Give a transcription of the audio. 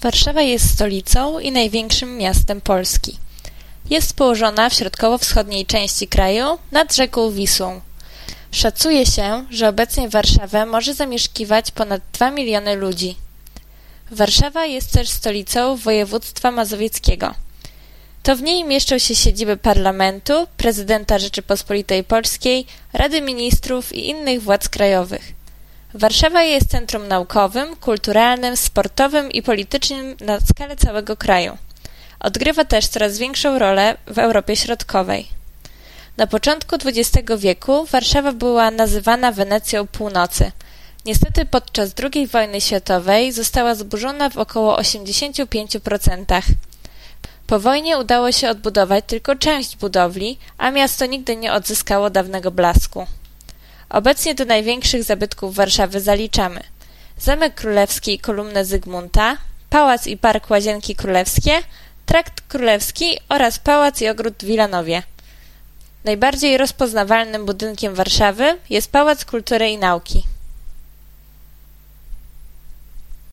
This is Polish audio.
Warszawa jest stolicą i największym miastem Polski. Jest położona w środkowo-wschodniej części kraju nad rzeką Wisłą. Szacuje się, że obecnie Warszawę może zamieszkiwać ponad 2 miliony ludzi. Warszawa jest też stolicą województwa mazowieckiego. To w niej mieszczą się siedziby parlamentu, prezydenta Rzeczypospolitej Polskiej, Rady Ministrów i innych władz krajowych. Warszawa jest centrum naukowym, kulturalnym, sportowym i politycznym na skalę całego kraju. Odgrywa też coraz większą rolę w Europie Środkowej. Na początku XX wieku Warszawa była nazywana Wenecją Północy. Niestety podczas II wojny światowej została zburzona w około 85%. Po wojnie udało się odbudować tylko część budowli, a miasto nigdy nie odzyskało dawnego blasku. Obecnie do największych zabytków Warszawy zaliczamy Zamek Królewski i kolumnę Zygmunta, Pałac i Park Łazienki Królewskie, Trakt Królewski oraz Pałac i Ogród w Wilanowie. Najbardziej rozpoznawalnym budynkiem Warszawy jest Pałac Kultury i Nauki.